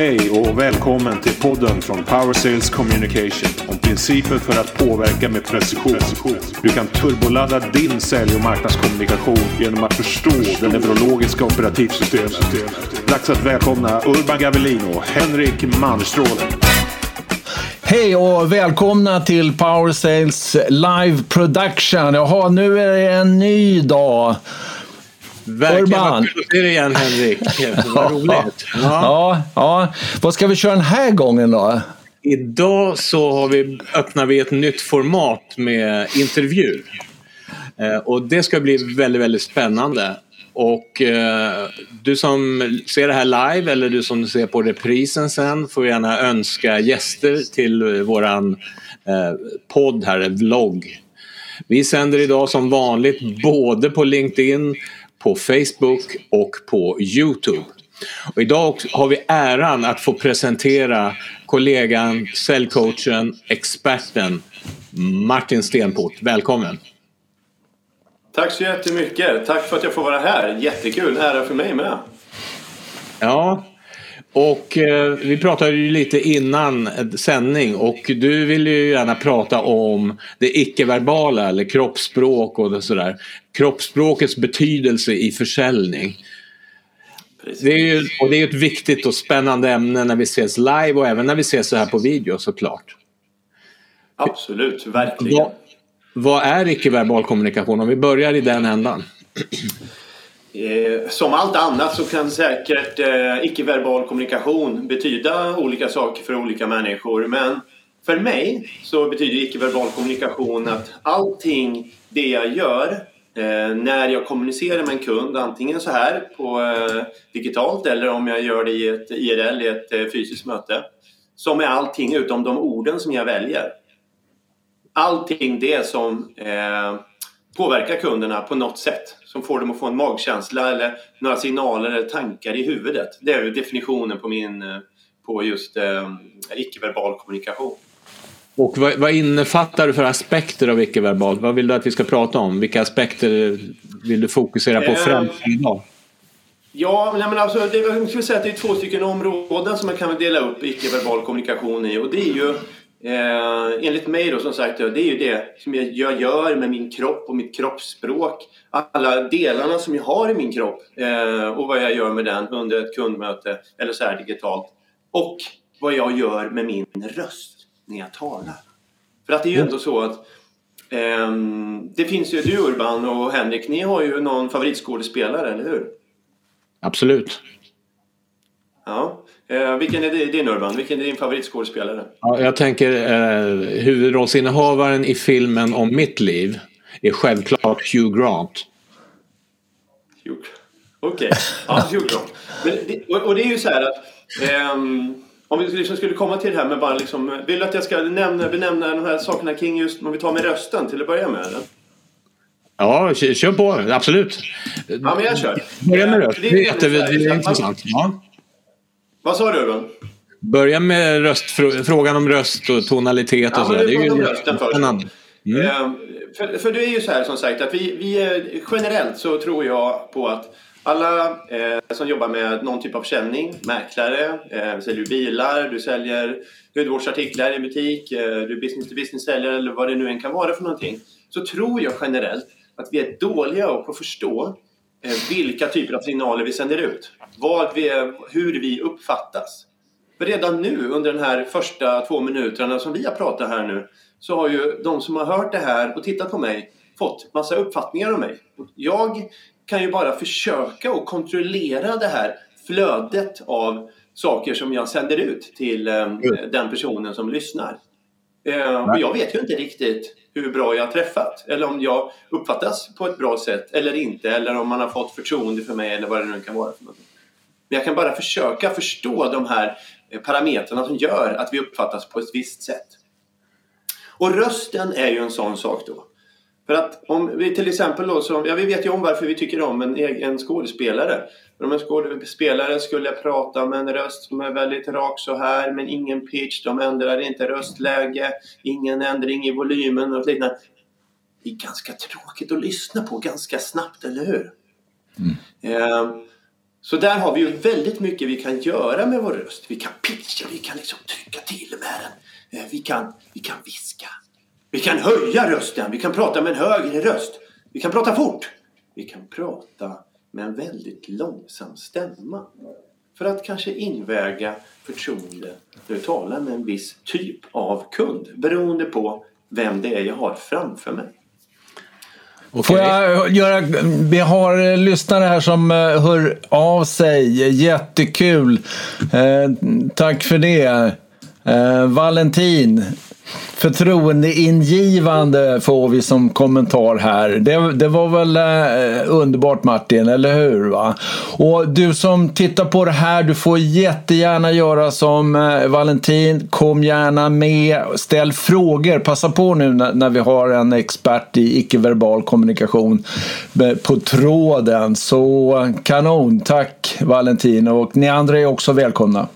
Hej och välkommen till podden från Power Sales Communication om principer för att påverka med precision. Du kan turboladda din sälj och marknadskommunikation genom att förstå det neurologiska operativsystemet. Dags att välkomna Urban Gavelin och Henrik Malmstråle. Hej och välkomna till Power Sales Live Production. Jaha, nu är det en ny dag. Verkligen, Urban. vad kul att se dig igen Henrik. Vad roligt. Ja. Ja, ja. Vad ska vi köra den här gången då? Idag så har vi, öppnar vi ett nytt format med intervju. Eh, och det ska bli väldigt, väldigt spännande. Och eh, du som ser det här live eller du som ser på reprisen sen får gärna önska gäster till våran eh, podd här, vlogg. Vi sänder idag som vanligt både på LinkedIn, på Facebook och på Youtube. Och idag har vi äran att få presentera kollegan, säljcoachen, experten Martin Stenport. Välkommen! Tack så jättemycket. Tack för att jag får vara här. Jättekul. Ära för mig med. Ja, och eh, vi pratade ju lite innan sändning och du vill ju gärna prata om det icke-verbala eller kroppsspråk och sådär. Kroppsspråkets betydelse i försäljning. Det är ju, och det är ett viktigt och spännande ämne när vi ses live och även när vi ses så här på video såklart. Absolut, verkligen. Vad, vad är icke-verbal kommunikation? Om vi börjar i den ändan. Eh, som allt annat så kan säkert eh, icke-verbal kommunikation betyda olika saker för olika människor. Men för mig så betyder icke-verbal kommunikation att allting det jag gör eh, när jag kommunicerar med en kund, antingen så här på eh, digitalt eller om jag gör det i ett IRL, i ett eh, fysiskt möte, som är allting utom de orden som jag väljer. Allting det som eh, påverkar kunderna på något sätt. Som får dem att få en magkänsla eller några signaler eller tankar i huvudet. Det är ju definitionen på min eh, på just eh, icke-verbal kommunikation. Och vad, vad innefattar du för aspekter av icke-verbal? Vad vill du att vi ska prata om? Vilka aspekter vill du fokusera på Eh, främst idag? Ja, men alltså, det, jag skulle säga att det är två stycken områden som man kan dela upp icke-verbal kommunikation i. Och det är ju eh, enligt mig då som sagt, det är ju det som jag, gör med min kropp och mitt kroppsspråk. Alla delarna som jag har i min kropp eh, och vad jag gör med den under ett kundmöte eller så här digitalt. Och vad jag gör med min röst när jag talar. För att det är ju ändå så att ehm, det finns ju, du Urban och Henrik, ni har ju någon favoritskådespelare, eller hur? Absolut. Ja. Eh, vilken är din Urban? Vilken är din favoritskådespelare? Ja, jag tänker eh, huvudrollsinnehavaren i filmen om mitt liv är självklart Hugh Grant. Hugh. Okej, ja, Hugh Grant. Men det, och, och det är ju så här att ehm, om vi liksom skulle komma till det här med bara liksom, vill du att jag ska nämna, benämna de här sakerna kring just, om vi tar med rösten till att börja med? Eller? Ja, kö- kör på. Absolut. Ja, men jag kör. Börja med Eh, röst. det är Det är, väldigt jätte, så här, det är man- intressant. Ja. Vad sa du Urban? Börja med röst, frågan om röst och tonalitet och Ja, sådär. Det är ju rösten först. Mm. Eh, För, för det är ju så här som sagt att vi, vi generellt så tror jag på att alla eh, som jobbar med någon typ av försäljning, mäklare, eh, säljer du bilar, du säljer hudvårdsartiklar i butik, eh, du är business to business säljare eller vad det nu än kan vara för någonting. Så tror jag generellt att vi är dåliga på att förstå vilka typer av signaler vi sänder ut. Vad vi, är- hur vi uppfattas. För redan nu under den här första två minuterna som vi har pratat här nu så har ju de som har hört det här och tittat på mig fått massa uppfattningar om mig. Och Jag kan ju bara försöka att kontrollera det här flödet av saker som jag sänder ut till eh, den personen som lyssnar. Eh, och jag vet ju inte riktigt hur bra jag har träffat eller om jag uppfattas på ett bra sätt eller inte eller om man har fått förtroende för mig eller vad det nu kan vara för något. Men jag kan bara försöka förstå de här eh, parametrarna som gör att vi uppfattas på ett visst sätt. Och rösten är ju en sån sak då. För att om vi till exempel då, så, ja vi vet ju om varför vi tycker om en, egen skådespelare. För om en skådespelare skulle prata med en röst som är väldigt rak så här men ingen pitch, de ändrar inte röstläge, ingen ändring i volymen och liknande. Det är ganska tråkigt att lyssna på ganska snabbt, eller hur? Eh, Så där har vi ju väldigt mycket vi kan göra med vår röst. Vi kan pitcha, vi kan liksom trycka till med den. Eh, vi kan, vi kan viska. Vi kan höja rösten, vi kan prata med en högre röst. Vi kan prata fort. Vi kan prata med en väldigt långsam stämma. För att kanske inväga förtroende när du talar med en viss typ av kund. Beroende på vem det är jag har framför mig. Okay. Får jag göra, vi har lyssnare här som eh, hör av sig. Jättekul. Eh, tack för det. Eh, Valentin förtroendeingivande får vi som kommentar här. Det, det var väl eh, underbart Martin, eller hur? Va? Och du som tittar på det här, du får jättegärna göra som eh, Valentin. Kom gärna med, ställ frågor. Passa på nu när, när vi har en expert i icke-verbal kommunikation på tråden. Så kanon, tack Valentin. Och ni andra är också välkomna.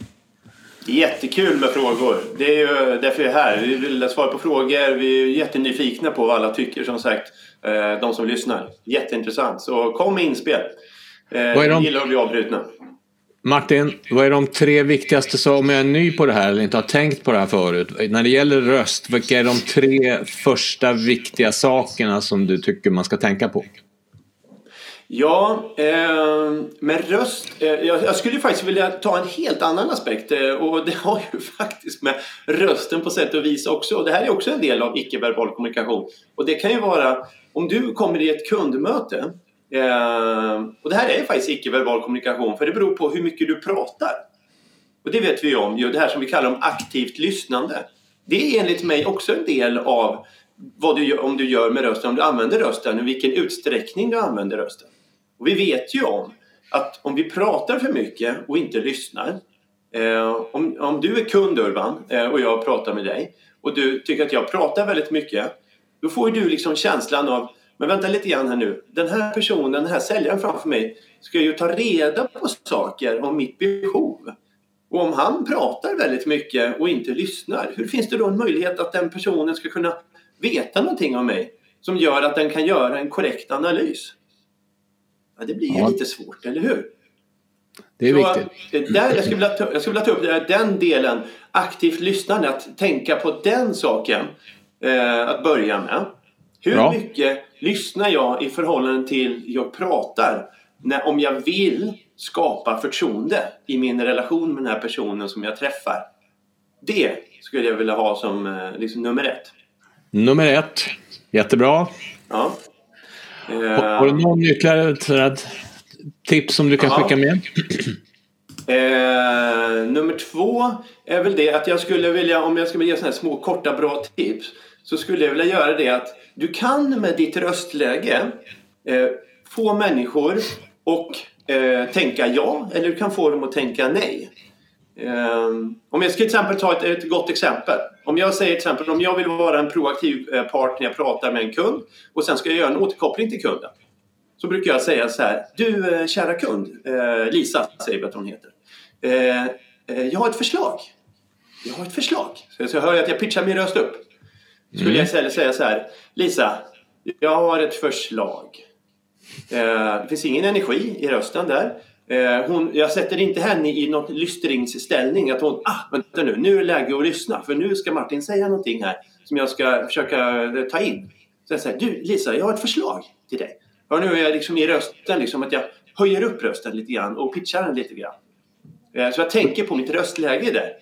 Jättekul med frågor. Det är ju därför vi är här. Vi vill svara på frågor. Vi är jättenyfikna på vad alla tycker som sagt. Eh, de som lyssnar. Jätteintressant. Så kom med inspel. Eh, vad är de... gillar att bli avbrutna. Martin, vad är de tre viktigaste, om jag är ny på det här eller inte har tänkt på det här förut. När det gäller röst, vilka är de tre första viktiga sakerna som du tycker man ska tänka på? Ja, eh, med röst. Eh, jag, jag, skulle faktiskt vilja ta en helt annan aspekt eh, och det har ju faktiskt med rösten på sätt och vis också. Och det här är också en del av icke-verbal kommunikation. Och det kan ju vara om du kommer i ett kundmöte eh, och det här är faktiskt icke-verbal kommunikation för det beror på hur mycket du pratar. Och det vet vi ju om, det här som vi kallar om aktivt lyssnande. Det är enligt mig också en del av vad du gör, om du gör med rösten, om du använder rösten, i vilken utsträckning du använder rösten. Och vi vet ju om att om vi pratar för mycket och inte lyssnar. Eh, om, om du är kund Urban eh, och jag pratar med dig och du tycker att jag pratar väldigt mycket. Då får du liksom känslan av, men vänta lite grann här nu. Den här personen, den här säljaren framför mig ska ju ta reda på saker om mitt behov. Och om han pratar väldigt mycket och inte lyssnar, hur finns det då en möjlighet att den personen ska kunna veta någonting om mig som gör att den kan göra en korrekt analys? Ja, det blir ju ja. lite svårt, eller hur? Det är Så, viktigt. Där, jag, skulle vilja ta, jag skulle vilja ta upp där, den delen, aktivt lyssnande, att tänka på den saken eh, att börja med. Hur ja. mycket lyssnar jag i förhållande till jag pratar? När, om jag vill skapa förtroende i min relation med den här personen som jag träffar. Det skulle jag vilja ha som eh, liksom, nummer ett. Nummer ett. Jättebra. Ja. Har du någon ytterligare tips som du kan ja. skicka med? Eh, nummer två är väl det att jag skulle vilja, om jag ska ge sådana här små korta bra tips, så skulle jag vilja göra det att du kan med ditt röstläge eh, få människor att eh, tänka ja eller du kan få dem att tänka nej. Um, om jag ska till exempel ta ett, ett gott exempel. Om jag säger till exempel om jag vill vara en proaktiv eh, part när jag pratar med en kund och sen ska jag göra en återkoppling till kunden. Så brukar jag säga så här. Du eh, kära kund, eh, Lisa säger vi att hon heter. Jag har ett förslag. Jag har ett förslag. Så jag hör att jag pitchar min röst upp. Skulle mm. jag istället säga så här. Lisa, jag har ett förslag. Det finns ingen energi i rösten där. Eh, hon, jag sätter inte henne i någon lystringsställning. Att hon, ah, vänta nu, nu är det läge att lyssna. För nu ska Martin säga någonting här som jag ska försöka eh, ta in. Så jag säger, du Lisa, jag har ett förslag till dig. Och nu är jag liksom i rösten, liksom att jag höjer upp rösten lite grann och pitchar den lite grann. Eh, så jag tänker på mitt röstläge där.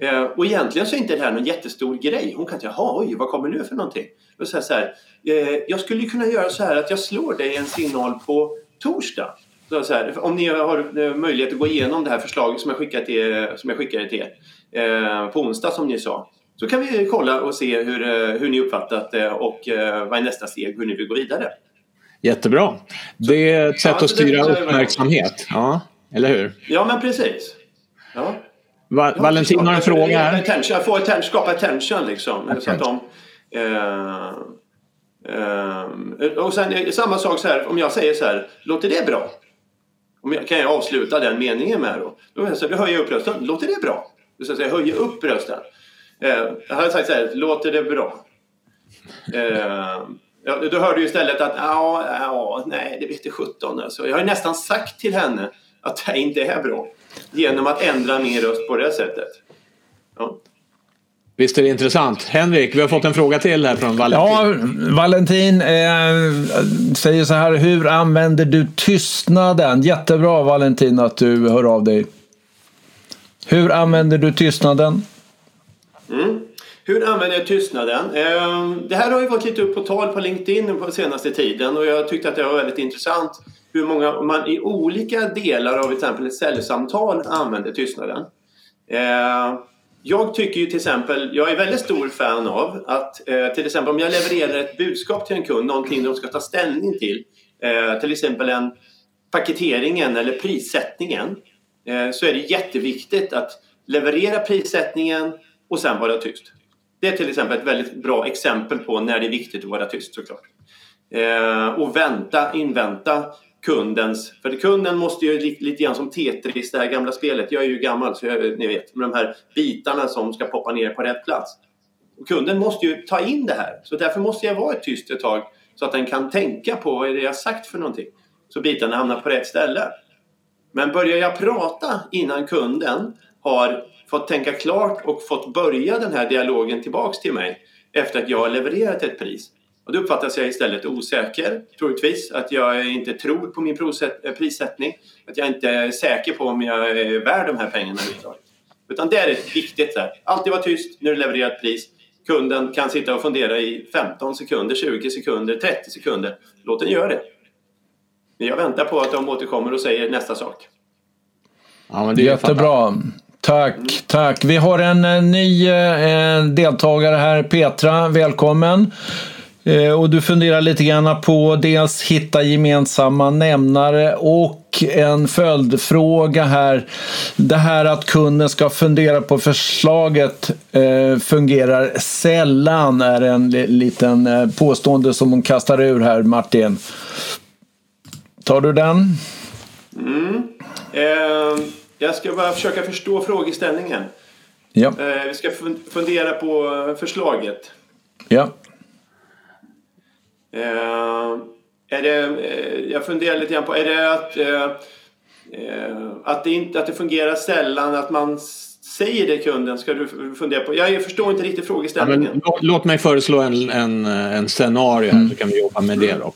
Eh, och egentligen så är inte det här någon jättestor grej. Hon kan säga, jaha, oj, vad kommer nu för någonting? Och så här, eh, jag skulle kunna göra så här att jag slår dig en signal på torsdag. Så här, om ni har eh, möjlighet att gå igenom det här förslaget som jag skickade till, som jag skickade till er eh, på onsdag som ni sa. Så kan vi kolla och se hur, eh, hur ni uppfattat det och eh, vad är nästa steg, hur ni vill gå vidare. Jättebra. Det är ett sätt ja, att styra uppmärksamhet. Ja, eller hur? Ja, men precis. Ja. Va Valentin har en fråga här. Attention, få attention, skapa attention liksom. Okay. Så att de, eh, eh, och sen samma sak så här, om jag säger så här, låter det bra? Om jag, kan jag avsluta den meningen med då? Då säger jag, höjer upp rösten. Låter det bra? Du ska säga, höjer upp rösten. Eh, jag hade sagt så här, låter det bra? Eh, ja, då hörde du istället att, ja, ja, nej, det vete sjutton alltså. Jag har nästan sagt till henne att det inte är bra. Genom att ändra min röst på det sättet. Ja. Visst är det intressant. Henrik, vi har fått en fråga till här från Valentin. Ja, Valentin eh, säger så här. Hur använder du tystnaden? Jättebra Valentin att du hör av dig. Hur använder du tystnaden? Mm. Hur använder jag tystnaden? Eh, det här har ju varit lite upp på tal på LinkedIn på senaste tiden och jag tyckte att det var väldigt intressant hur många man i olika delar av till exempel ett säljsamtal använder tystnaden. Eh, jag tycker ju till exempel, jag är väldigt stor fan av att eh, till exempel om jag levererar ett budskap till en kund, någonting de ska ta ställning till, eh, till exempel en paketeringen eller prissättningen, eh, så är det jätteviktigt att leverera prissättningen och sen vara tyst. Det är till exempel ett väldigt bra exempel på när det är viktigt att vara tyst såklart. Eh, och vänta, invänta kundens... För kunden måste ju lite, lite grann som Tetris, det här gamla spelet. Jag är ju gammal så jag, ni vet, med de här bitarna som ska poppa ner på rätt plats. Och kunden måste ju ta in det här. Så därför måste jag vara tyst ett tag så att den kan tänka på vad är det jag sagt för någonting. Så bitarna hamnar på rätt ställe. Men börjar jag prata innan kunden har fått tänka klart och fått börja den här dialogen tillbaks till mig efter att jag har levererat ett pris och då uppfattas jag istället osäker, troligtvis. Att jag inte tror på min eh, prissättning. Att jag inte är säker på om jag är värd de här pengarna överhuvudtaget. Utan det är viktigt. Här. Alltid vara tyst när du levererar ett pris. Kunden kan sitta och fundera i 15 sekunder, 20 sekunder, 30 sekunder. Låt den göra det. Men jag väntar på att de återkommer och säger nästa sak. Ja, Jättebra. Tack, tack. Vi har en, en eh, ny eh, deltagare här, Petra. Välkommen. Eh, och du funderar lite grann på dels hitta gemensamma nämnare och en följdfråga här. Det här att kunden ska fundera på förslaget eh, fungerar sällan är en liten eh, påstående som hon kastar ur här Martin. Tar du den? Mm. Eh, jag ska bara försöka förstå frågeställningen. Ja. Eh, vi ska fundera på förslaget. Ja. Eh, är det, eh, jag funderar lite grann på, är det att, eh, eh att, det inte, att det fungerar sällan, att man säger det kunden? Ska du fundera på? Jag förstår inte riktigt frågeställningen. Ja, låt mig föreslå en, en, en scenario här så kan vi jobba med det. Då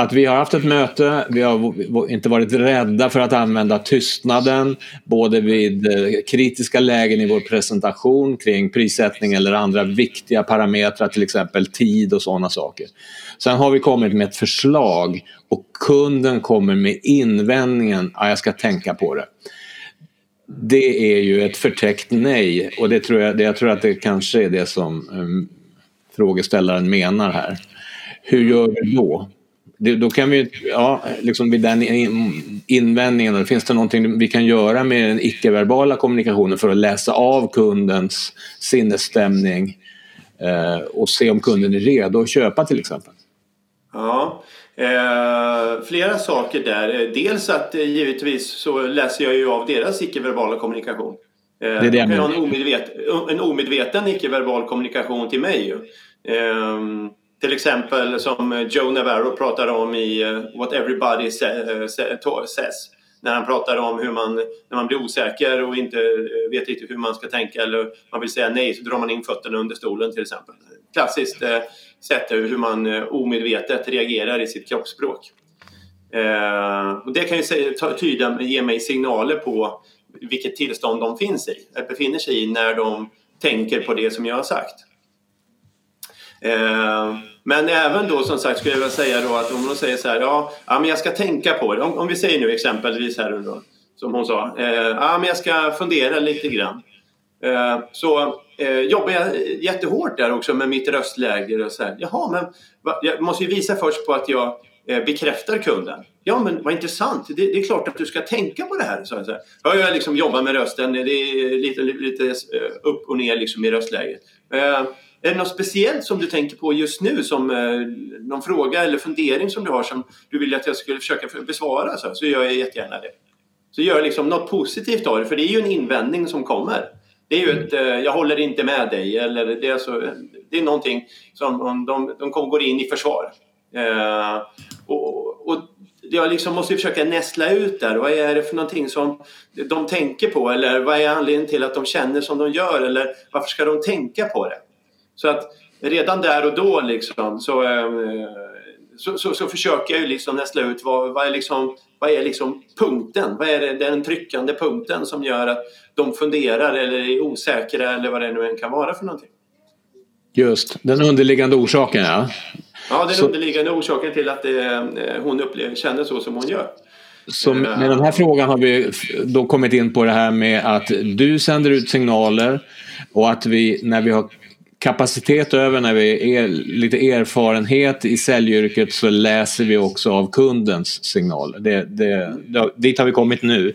att vi har haft ett möte, vi har inte varit rädda för att använda tystnaden både vid eh, kritiska lägen i vår presentation kring prissättning eller andra viktiga parametrar, till exempel tid och sådana saker. Sen har vi kommit med ett förslag och kunden kommer med invändningen att jag ska tänka på det. Det är ju ett förtäckt nej och det tror jag, jag tror att det kanske är det som um, frågeställaren menar här. Hur gör vi då? Det, då kan vi, ja, liksom vid den invändningen, finns det någonting vi kan göra med den icke-verbala kommunikationen för att läsa av kundens sinnesstämning eh, och se om kunden är redo att köpa till exempel? Ja, eh, flera saker där. Dels att eh, givetvis så läser jag ju av deras icke-verbala kommunikation. Eh, det är det jag en, omedveten, en omedveten icke-verbal kommunikation till mig. Eh, till exempel som eh, Joe Navarro pratar om i eh, What Everybody eh, Says. När han pratar om hur man, när man blir osäker och inte vet riktigt hur man ska tänka eller man vill säga nej så drar man in fötterna under stolen till exempel. Klassiskt sätt hur man omedvetet reagerar i sitt kroppsspråk. och det kan ju tyda, ge mig signaler på vilket tillstånd de finns i, befinner sig i när de tänker på det som jag har sagt. Eh, men även då som sagt skulle jag vilja säga då att om hon säger så här, ja, ja men jag ska tänka på det. Om, om vi säger nu exempelvis här då, som hon sa, eh, ja men jag ska fundera lite grann. Eh, så eh, jobbar jag jättehårt där också med mitt röstläge och så här, jaha men va, jag måste ju visa först på att jag Eh, bekräftar kunden. Ja men vad intressant, det, det, är klart att du ska tänka på det här. Så. Jag har liksom jobbat med rösten, det är lite, lite eh, upp och ner liksom i röstläget. Eh, är det något speciellt som du tänker på just nu? Som eh, någon fråga eller fundering som du har som du vill att jag skulle försöka besvara? Så, så gör jag jättegärna det. Så gör liksom något positivt av det, för det är ju en invändning som kommer. Det är ju ett eh, “jag håller inte med dig” eller det är, så, det är någonting som de, de går in i försvar. Eh, och, och jag liksom måste försöka nästla ut där. Vad är det för någonting som de tänker på? Eller vad är anledningen till att de känner som de gör? Eller varför ska de tänka på det? Så att redan där och då liksom så, eh, så, så, så försöker jag ju liksom nästla ut vad, vad är liksom vad är liksom punkten? Vad är det, den tryckande punkten som gör att de funderar eller är osäkra eller vad det nu än kan vara för någonting? Just, den underliggande orsaken ja. Ja, den så... underliggande orsaken till att det, eh, hon upplever, känner så som hon gör. Så med den här frågan har vi då kommit in på det här med att du sänder ut signaler och att vi när vi har kapacitet över, när vi är lite erfarenhet i säljyrket så läser vi också av kundens signaler. Det, det, dit har vi kommit nu.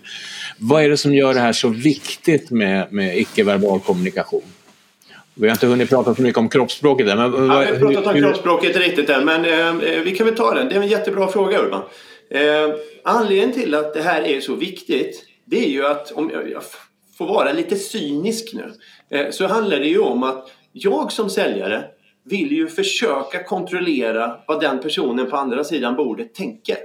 Vad är det som gör det här så viktigt med, med icke-verbal kommunikation? Vi har inte hunnit prata så mycket om kroppsspråket än. Men, ja, vi har inte pratat om kroppsspråket riktigt än, men eh, vi kan väl ta den. Det är en jättebra fråga Urban. Eh, anledningen till att det här är så viktigt, det är ju att, om jag får vara lite cynisk nu, eh, så handlar det ju om att jag som säljare vill ju försöka kontrollera vad den personen på andra sidan bordet tänker.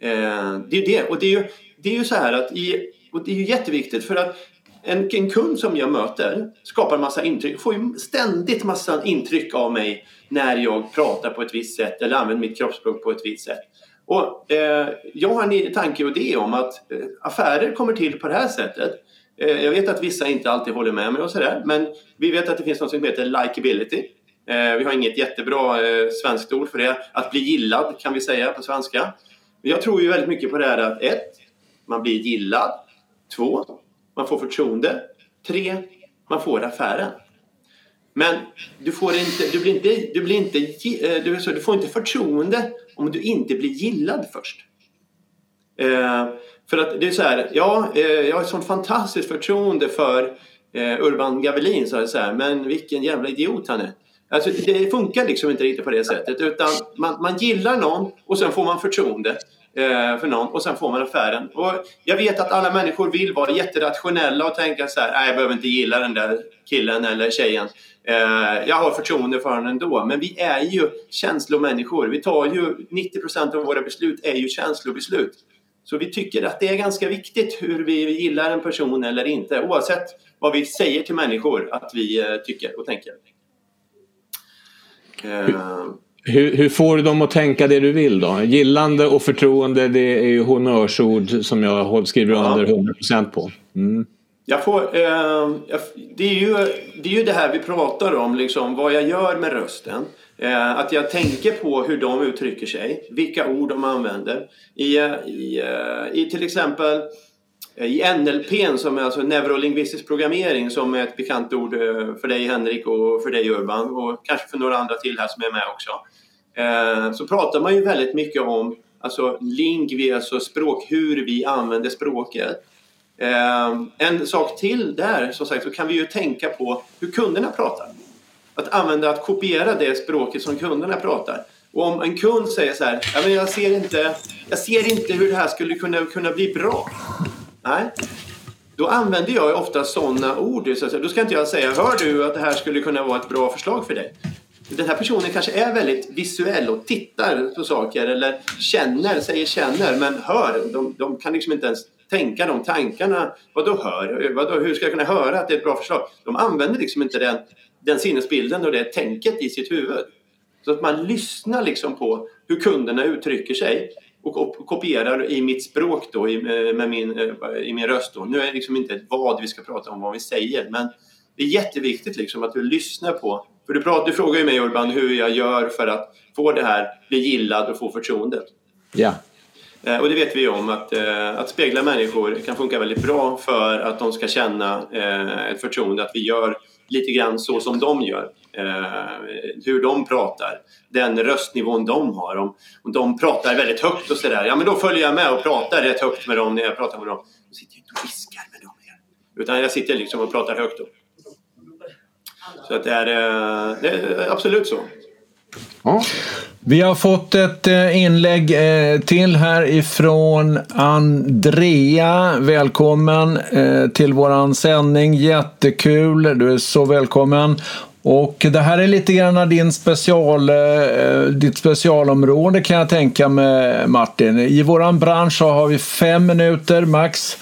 Eh, det är ju det. Och det är ju, det är ju så här att i, och det är ju jätteviktigt för att en, en kund som jag möter skapar massa intryck, får ju ständigt massa intryck av mig när jag pratar på ett visst sätt eller använder mitt kroppsspråk på ett visst sätt. Och, eh, jag har en tanke och idé om att eh, affärer kommer till på det här sättet Eh, jag vet att vissa inte alltid håller med mig och sådär, men vi vet att det finns något som heter likability. Eh, vi har inget jättebra eh, svenskt ord för det. Att bli gillad kan vi säga på svenska. Jag tror ju väldigt mycket på det här att ett, man blir gillad. Två, man får förtroende. Tre, man får affären. Men du får inte, du blir inte, du blir inte, eh, du, du får inte förtroende om du inte blir gillad först. Eh, för att det är så här, ja, eh, jag har ett sånt fantastiskt förtroende för eh, Urban Gavelin, så, så här, men vilken jävla idiot han är. Alltså, det funkar liksom inte riktigt på det sättet utan man, man gillar någon och sen får man förtroende för någon och sen får man affären. Och jag vet att alla människor vill vara jätterationella och tänka så här, nej jag behöver inte gilla den där killen eller tjejen. Eh, jag har förtroende för honom ändå. Men vi är ju känslomänniskor. Vi tar ju 90% av våra beslut är ju känslobeslut. Så vi tycker att det är ganska viktigt hur vi gillar en person eller inte oavsett vad vi säger till människor att vi eh, tycker och tänker. Hur, hur, hur, får du dem att tänka det du vill då? Gillande och förtroende det är ju honnörsord som jag skriver ja. under 100% på. Mm. Jag får, eh, det, är ju, det är ju det här vi pratar om, liksom, vad jag gör med rösten. Eh, att jag tänker på hur de uttrycker sig, vilka ord de använder. I, eh, i, eh, i till exempel Eh, i NLP, som är alltså neurolingvistisk programmering, som är ett bekant ord eh, för dig Henrik och för dig Urban och kanske för några andra till här som är med också. Eh, så pratar man ju väldigt mycket om alltså lingvi, alltså språk, hur vi använder språket. En sak till där, som sagt, så kan vi ju tänka på hur kunderna pratar att använda, att kopiera det språket som kunderna pratar. Och om en kund säger så här, jag, ser inte, jag ser inte hur det här skulle kunna, kunna bli bra. Nej. Då använder jag ofta sådana ord. Så då ska inte jag säga, hör du att det här skulle kunna vara ett bra förslag för dig? Den här personen kanske är väldigt visuell och tittar på saker eller känner, säger känner, men hör. De, de kan liksom inte ens tänka de tankarna. Vadå hör? Vadå, hur ska jag kunna höra att det är ett bra förslag? De använder liksom inte den den sinnesbilden och det tänket i sitt huvud. Så att man lyssnar liksom på hur kunderna uttrycker sig och kopierar i mitt språk då, i, eh, med min, eh, i min röst. Då. Nu är det liksom inte vad vi ska prata om, vad vi säger, men det är jätteviktigt liksom att du lyssnar på... För du, pratar, du frågar ju mig Urban hur jag gör för att få det här, bli gillad och få förtroendet. Ja. Eh, och det vet vi ju om att, att spegla människor kan funka väldigt bra för att de ska känna ett förtroende, att vi gör lite grann så som de gör. Eh, hur de pratar, den röstnivån de har. Om, om de pratar väldigt högt och sådär, ja men då följer jag med och pratar rätt högt med dem när jag pratar med dem. Då sitter jag inte och viskar med dem. Utan jag sitter liksom och pratar högt. Då. Så att det, är, eh, det är absolut så. Ja. Vi har fått ett eh, inlägg eh, till här ifrån Andrea. Välkommen eh, till våran sändning. Jättekul. Du är så välkommen. Och det här är lite grann din special, ditt specialområde kan jag tänka mig Martin. I våran bransch så har vi fem minuter max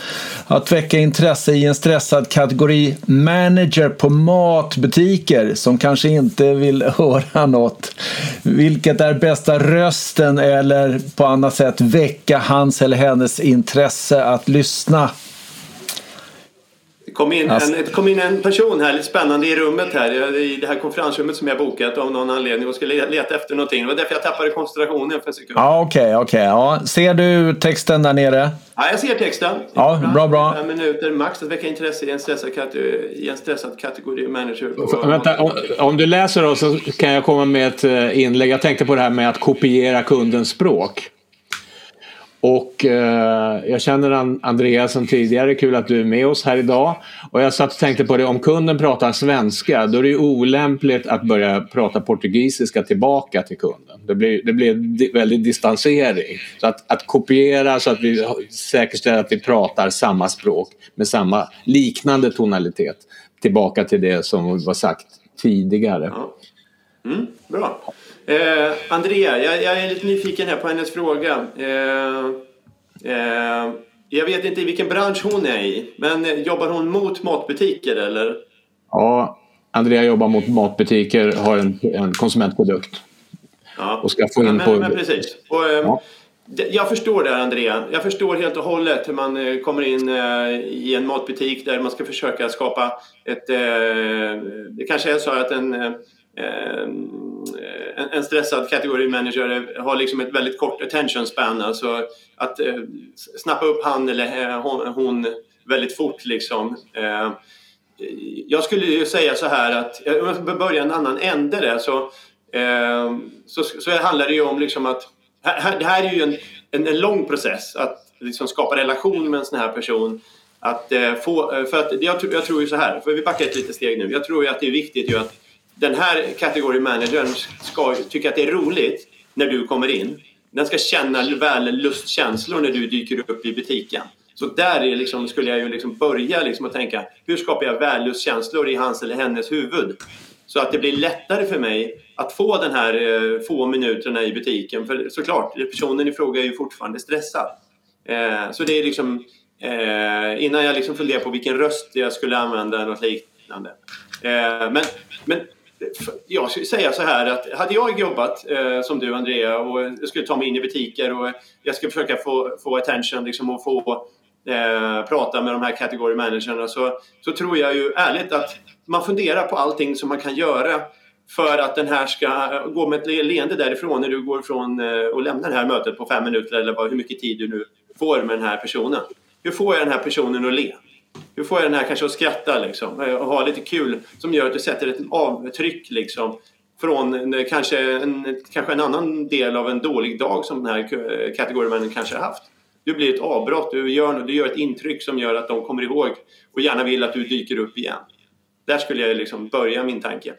att väcka intresse i en stressad kategori manager på matbutiker som kanske inte vill höra något. Vilket är bästa rösten eller på annat sätt väcka hans eller hennes intresse att lyssna det kom, in alltså. en, det kom in en person här, lite spännande, i rummet här, i det här konferensrummet som jag bokat av någon anledning och skulle leta efter någonting. Det var därför jag tappade koncentrationen för en sekund. Ja, okej, okay, okej. Okay. Ja. Ser du texten där nere? Ja, jag ser texten. Ja, bra, bra. Fem minuter max att väcka intresse i en stressad kategori, i en stressad kategori manager. Vänta, om, om, du läser då så kan jag komma med ett eh, inlägg. Jag tänkte på det här med att kopiera kundens språk. Och eh, jag känner Andreas sen tidigare, kul att du är med oss här idag. Och jag satt och tänkte på det, om kunden pratar svenska då är det ju olämpligt att börja prata portugisiska tillbaka till kunden. Det blir, det blir en väldigt distansering. Så att, att kopiera så att vi säkerställer att vi pratar samma språk med samma liknande tonalitet tillbaka till det som var sagt tidigare. Ja. Mm, bra. Eh, Andrea, jag, jag, är lite nyfiken här på hennes fråga. Eh, eh, jag vet inte i vilken bransch hon är i, men jobbar hon mot matbutiker eller? Ja, Andrea jobbar mot matbutiker, har en, en konsumentprodukt. Ja. Och ska få in ja, men, på... Men precis. Och, eh, ja. Jag förstår det Andrea. Jag förstår helt och hållet hur man eh, kommer in eh, i en matbutik där man ska försöka skapa ett... Det kanske är så att en Ehm, en, en stressad kategori manager har liksom ett väldigt kort attention span. Alltså att eh, snappa upp han eller eh, hon, hon väldigt fort liksom. Eh, jag skulle ju säga så här att, eh, om jag ska börja en annan ände där så, eh, så, så handlar det ju om liksom att här, det här är ju en, en, en lång process att liksom skapa relation med en sån här person. Att eh, få, eh, för att jag, jag tror ju så här, för vi backar ett litet steg nu. Jag tror ju att det är viktigt ju att den här kategorimanagern ska tycka att det är roligt när du kommer in. Den ska känna väl lustkänslor när du dyker upp i butiken. Så där är liksom, skulle jag ju liksom börja liksom att tänka, hur skapar jag vällustkänslor i hans eller hennes huvud? Så att det blir lättare för mig att få den här eh, få minuterna i butiken. För såklart, personen i fråga är ju fortfarande stressad. Eh, så det är liksom, eh, innan jag liksom funderar på vilken röst jag skulle använda eller något liknande. Eh, men, men jag skulle säga så här att hade jag jobbat eh, som du Andrea och jag skulle ta mig in i butiker och jag skulle försöka få, få attention liksom, och få eh, prata med de här kategorimanagerna så, så tror jag ju ärligt att man funderar på allting som man kan göra för att den här ska gå med ett leende därifrån när du går ifrån eh, och lämnar det här mötet på fem minuter eller vad, hur mycket tid du nu får med den här personen. Hur får jag den här personen att le? Hur får jag den här kanske att skratta liksom och ha lite kul som gör att du sätter ett avtryck liksom från kanske en, kanske en annan del av en dålig dag som den här kategorimännen kanske har haft. Du blir ett avbrott, du gör, du gör ett intryck som gör att de kommer ihåg och gärna vill att du dyker upp igen. Där skulle jag liksom börja min tanke.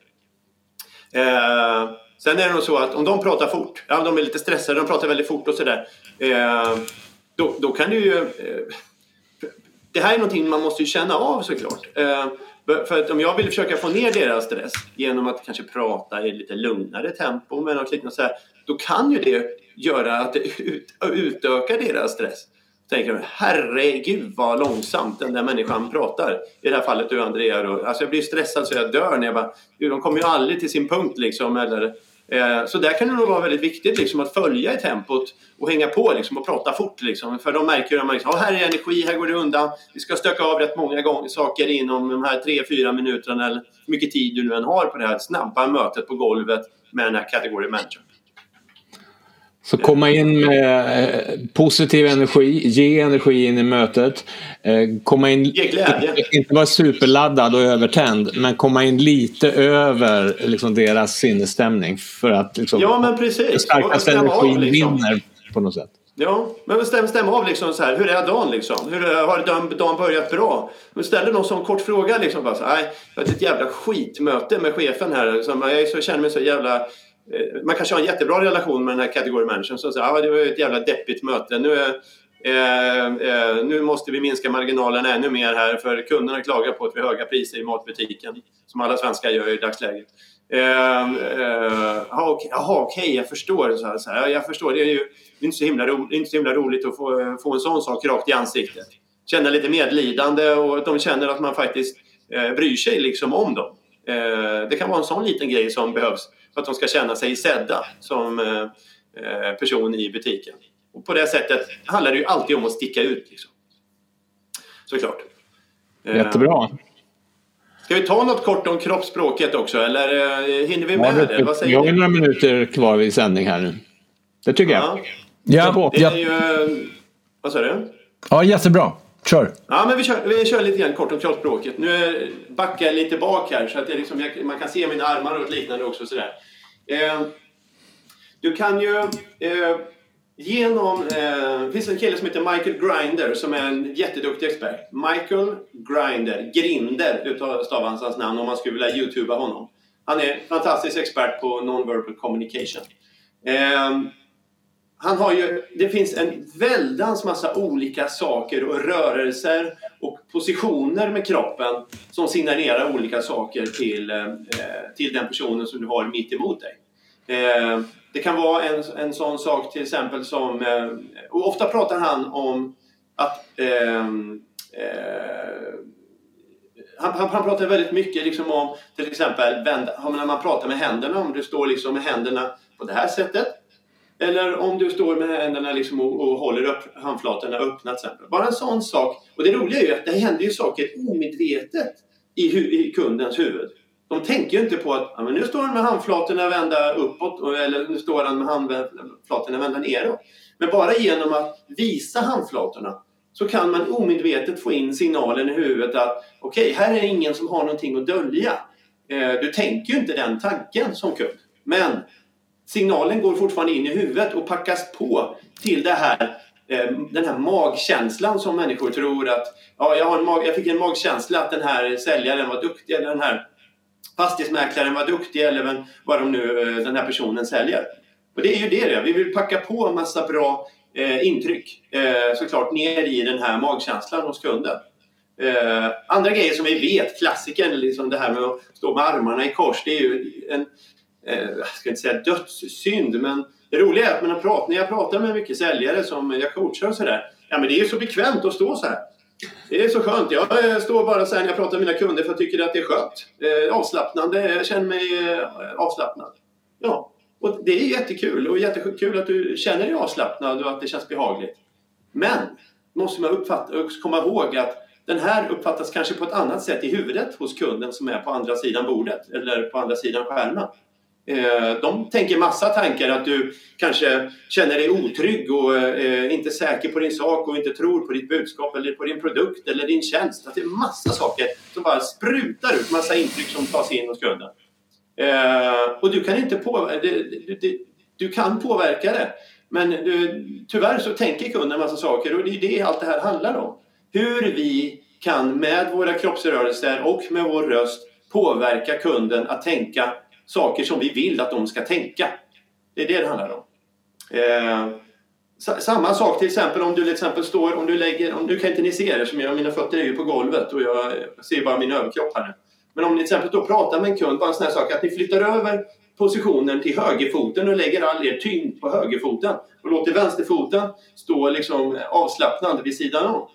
Eh, sen är det nog så att om de pratar fort, ja de är lite stressade, de pratar väldigt fort och sådär. Eh, då, då kan du ju eh, det här är någonting man måste ju känna av såklart. Eh, för att om jag vill försöka få ner deras stress genom att kanske prata i lite lugnare tempo med något liknande så här, då kan ju det göra att det ut, utökar deras stress. Tänker de, herregud vad långsamt den där människan pratar. I det här fallet du Andrea då. Alltså jag blir stressad så jag dör när jag bara, de kommer ju aldrig till sin punkt liksom. Eller, Eh, så där kan det nog vara väldigt viktigt liksom, att följa i tempot och hänga på liksom, och prata fort. Liksom. För de märker att liksom, här är energi, här går det undan. Vi ska stöka av rätt många gånger, saker inom de här 3-4 minuterna eller hur mycket tid du nu än har på det här snabba mötet på golvet med den här kategorin människor. Så komma in med eh, positiv energi, ge energi in i mötet. Eh, komma in, inte vara superladdad och övertänd, men komma in lite över liksom, deras sinnesstämning för att liksom, ja, men precis. starkaste energin av, liksom. vinner på något sätt. Ja, men stäm, stäm av liksom så här, hur är dagen liksom? Hur har dagen, dagen börjat bra? Men ställer någon sån kort fråga liksom bara så nej, jag har ett jävla skitmöte med chefen här. Liksom, jag så, känner mig så jävla Eh, Eh, man kanske har en jättebra relation med den här kategorimanagern som säger att ah, det var ett jävla deppigt möte. Nu är, Eh, eh, nu måste vi minska marginalerna ännu mer här för kunderna klagar på att vi har höga priser i matbutiken. Som alla svenskar gör i dagsläget. Eh, eh, jaha, okej, okay, jag förstår. Så här, så här, jag förstår. Det är ju inte så himla, ro, inte så himla roligt att få, eh, få en sån sak rakt i ansiktet. Känna lite medlidande och att de känner att man faktiskt eh, bryr sig liksom om dem. Eh, det kan vara en sån liten grej som behövs för att de ska känna sig sedda som eh, eh, person i butiken. Och på det sättet handlar det ju alltid om att sticka ut. Liksom. Såklart. Jättebra. Ska vi ta något kort om kroppsspråket också eller hinner vi med ja, det? Vad säger vi har några minuter kvar i sändning här nu. Det tycker jag. Ja. Det är ju, vad sa du? Ja, jättebra. Kör! Ja, men vi kör, vi kör lite grann kort om kroppsspråket. Nu backar jag lite bak här så att det liksom, man kan se mina armar och liknande också. Sådär. Eh, du kan ju eh, genom... Eh, det finns en kille som heter Michael Grinder som är en jätteduktig expert. Michael Grinder, Grinder utav hans namn om man skulle vilja youtuba honom. Han är en fantastisk expert på non-verbal communication. Eh, han har ju, det finns en väldans massa olika saker och rörelser och positioner med kroppen som signalerar olika saker till, eh, till den personen som du har mitt emot dig. Eh, det kan vara en, en sån sak till exempel som... Eh, och ofta pratar han om att... eh, eh, han, han, han, pratar väldigt mycket liksom om till exempel när man pratar med händerna, om du står liksom med händerna på det här sättet eller om du står med händerna liksom och, och håller upp handflatorna öppna till exempel. Bara en sån sak. Och det roliga är ju att det händer ju saker omedvetet i, i kundens huvud. De tänker ju inte på att ja, men nu står han med handflatorna vända uppåt eller nu står han med handflatorna vända neråt. Men bara genom att visa handflatorna så kan man omedvetet få in signalen i huvudet att okej, okay, här är ingen som har någonting att dölja. Eh, du tänker ju inte den tanken som kund. Men signalen går fortfarande in i huvudet och packas på till det här, eh, den här magkänslan som människor tror att ja, jag, har en mag, jag fick en magkänsla att den här säljaren var duktig eller den här fastighetsmäklaren var duktig eller vad de nu, eh, den här personen säljer. Och det är ju det det Vi vill packa på en massa bra eh, intryck eh, såklart ner i den här magkänslan hos kunden. Eh, andra grejer som vi vet, klassikern, liksom det här med att stå med armarna i kors, det är ju en eh, jag ska inte säga dödssynd, men det roliga är att när jag pratar, när jag pratar med mycket säljare som jag coachar och sådär, ja men det är ju så bekvämt att stå så här. Det är så skönt. Jag eh, står bara så här när jag pratar med mina kunder för jag tycker att det är skönt. Eh, avslappnande. Jag känner mig eh, avslappnad. Ja, och det är jättekul och jättekul att du känner dig avslappnad och att det känns behagligt. Men måste man uppfatta, komma ihåg att den här uppfattas kanske på ett annat sätt i huvudet hos kunden som är på andra sidan bordet eller på andra sidan skärmen. Eh, de tänker massa tankar att du kanske känner dig otrygg och eh, inte säker på din sak och inte tror på ditt budskap eller på din produkt eller din tjänst. Att det är massa saker som bara sprutar ut massa intryck som tas in hos kunden. Eh, och du kan inte påverka det. Du kan påverka det. Men du, tyvärr så tänker kunden massa saker och det är det allt det här handlar om. Hur vi kan med våra kroppsrörelser och med vår röst påverka kunden att tänka saker som vi vill att de ska tänka. Det är det det handlar om. Eh, samma sak till exempel om du till exempel står, om du lägger, om nu kan inte ni se det som jag, mina fötter är ju på golvet och jag ser bara min överkropp här nu. Men om ni till exempel då pratar med en kund, bara en sån här sak att ni flyttar över positionen till högerfoten och lägger all er tyngd på högerfoten och låter vänsterfoten stå liksom avslappnad vid sidan om.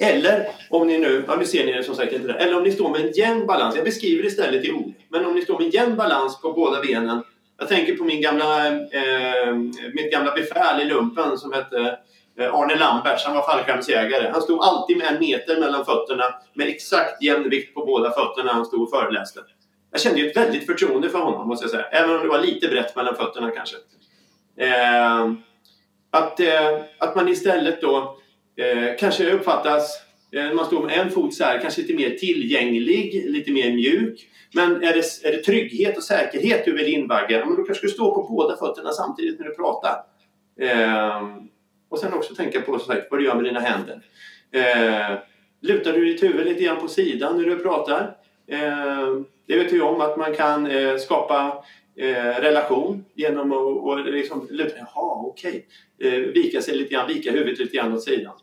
Eller om ni nu, ja nu ser ni det som sagt inte där. Eller om ni står med en jämn balans. Jag beskriver det istället i ord. Men om ni står med en jämn balans på båda benen. Jag tänker på min gamla, eh, mitt gamla befäl i lumpen som hette eh, Arne Lamberts. Han var fallskärmsjägare. Han stod alltid med en meter mellan fötterna med exakt jämn vikt på båda fötterna när han stod och föreläste. Jag kände ju ett väldigt förtroende för honom måste jag säga. Även om det var lite brett mellan fötterna kanske. Eh, att, eh, att man istället då Eh, kanske uppfattas, eh, man står med en fot så här, kanske lite mer tillgänglig, lite mer mjuk. Men är det, är det trygghet och säkerhet du vill invagga, men då kanske du står på båda fötterna samtidigt när du pratar. Eh, och sen också tänka på så här, vad du gör med dina händer. Eh, lutar du ditt huvud lite grann på sidan när du pratar? Eh, det vet vi om att man kan eh, skapa eh, relation genom att och liksom, jaha okej, okay. eh, vika sig lite grann, vika huvudet lite grann åt sidan.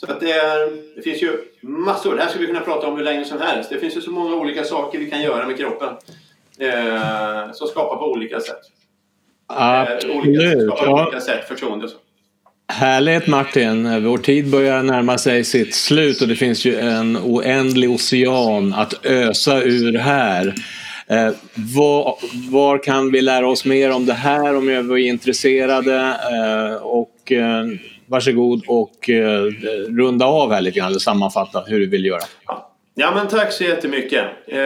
Så att det, är, det finns ju massor, det här skulle vi kunna prata om hur länge som helst. Det finns ju så många olika saker vi kan göra med kroppen eh, som skapar på olika sätt. Absolut. Eh, olika, skapar på olika sätt förtroende. Så. Härligt Martin! Vår tid börjar närma sig sitt slut och det finns ju en oändlig ocean att ösa ur här. Eh, var, var, kan vi lära oss mer om det här om vi är intresserade? Eh, och eh, varsågod och eh, runda av här lite grann, eller sammanfatta hur du vill göra. Ja, men tack så jättemycket. Eh,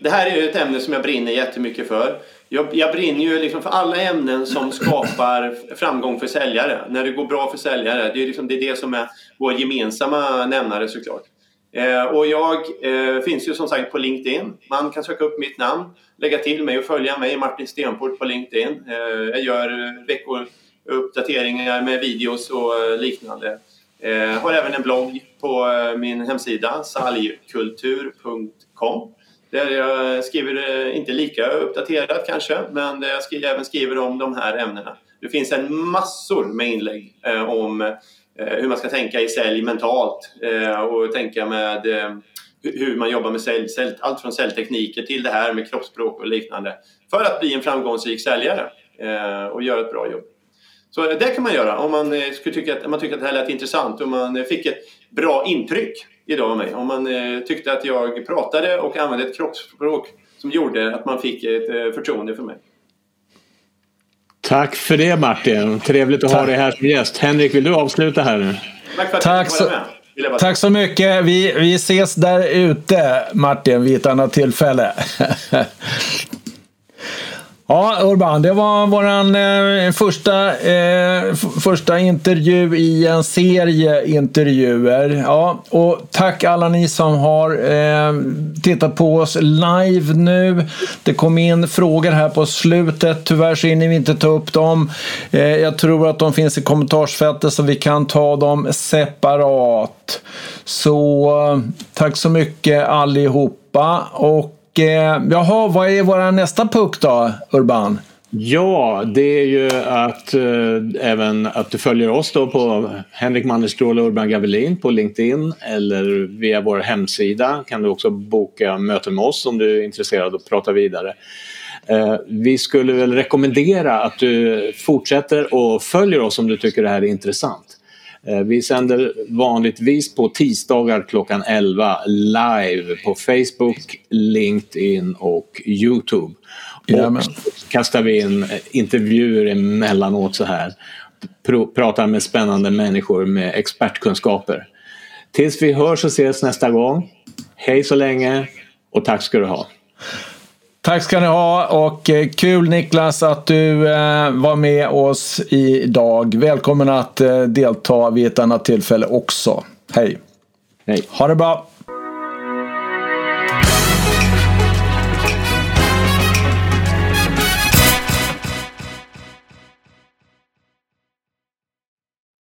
det här är ju ett ämne som jag brinner jättemycket för. Jag, jag brinner ju liksom för alla ämnen som skapar framgång för säljare. När det går bra för säljare. Det är, liksom, det, är det som är vår gemensamma nämnare såklart. Eh, och jag eh, finns ju som sagt på LinkedIn. Man kan söka upp mitt namn, lägga till mig och följa mig, Martin Stenport på LinkedIn. Eh, jag gör uppdateringar med videos och eh, liknande. Jag har även en blogg på eh, min hemsida, saljkultur.com. Där jag skriver, inte lika uppdaterat kanske, men där jag skriver, även skriver om de här ämnena. Det finns en massor med inlägg om Eh, hur man ska tänka i sälj mentalt eh, och tänka med eh, hur man jobbar med sälj, sälj, allt från säljtekniker till det här med kroppsspråk och liknande för att bli en framgångsrik säljare och göra ett bra jobb. Så det kan man göra om man, skulle tycka att, om man tycker att det här lät intressant och man fick ett bra intryck idag av mig. Om man tyckte att jag pratade och använde ett kroppsspråk som gjorde att man fick ett förtroende för mig. Tack för det Martin. Trevligt att Tack. ha dig här som gäst. Henrik, vill du avsluta här nu? Tack för att Tack så, med. Tack så mycket. Vi, vi ses där ute Martin vid ett annat tillfälle. Ja, Urban, det var vår eh, första, eh, första intervju i en serie intervjuer. Ja, och tack alla ni som har eh, tittat på oss live nu. Det kom in frågor här på slutet. Tyvärr så hinner vi inte ta upp dem. Eh, jag tror att de finns i kommentarsfältet så vi kan ta dem separat. Så tack så mycket allihopa. Och eh, jaha, vad är vår nästa puck då, Urban? Ja, det är ju att eh, även att du följer oss då på Henrik Mannerstråle och Urban Gavelin på LinkedIn eller via vår hemsida kan du också boka möten med oss om du är intresserad och prata vidare. Eh, vi skulle väl rekommendera att du fortsätter och följer oss om du tycker det här är intressant. Eh, vi sänder vanligtvis på tisdagar klockan 11 live på Facebook, LinkedIn och Youtube. Och kastar vi in intervjuer emellanåt så här. Pratar med spännande människor med expertkunskaper. Tills vi hörs och ses nästa gång. Hej så länge och tack ska du ha. Tack ska ni ha och eh, kul Niklas att du eh, var med oss idag. Välkommen att eh, delta vid ett annat tillfälle också. Hej! Hej! Ha det bra!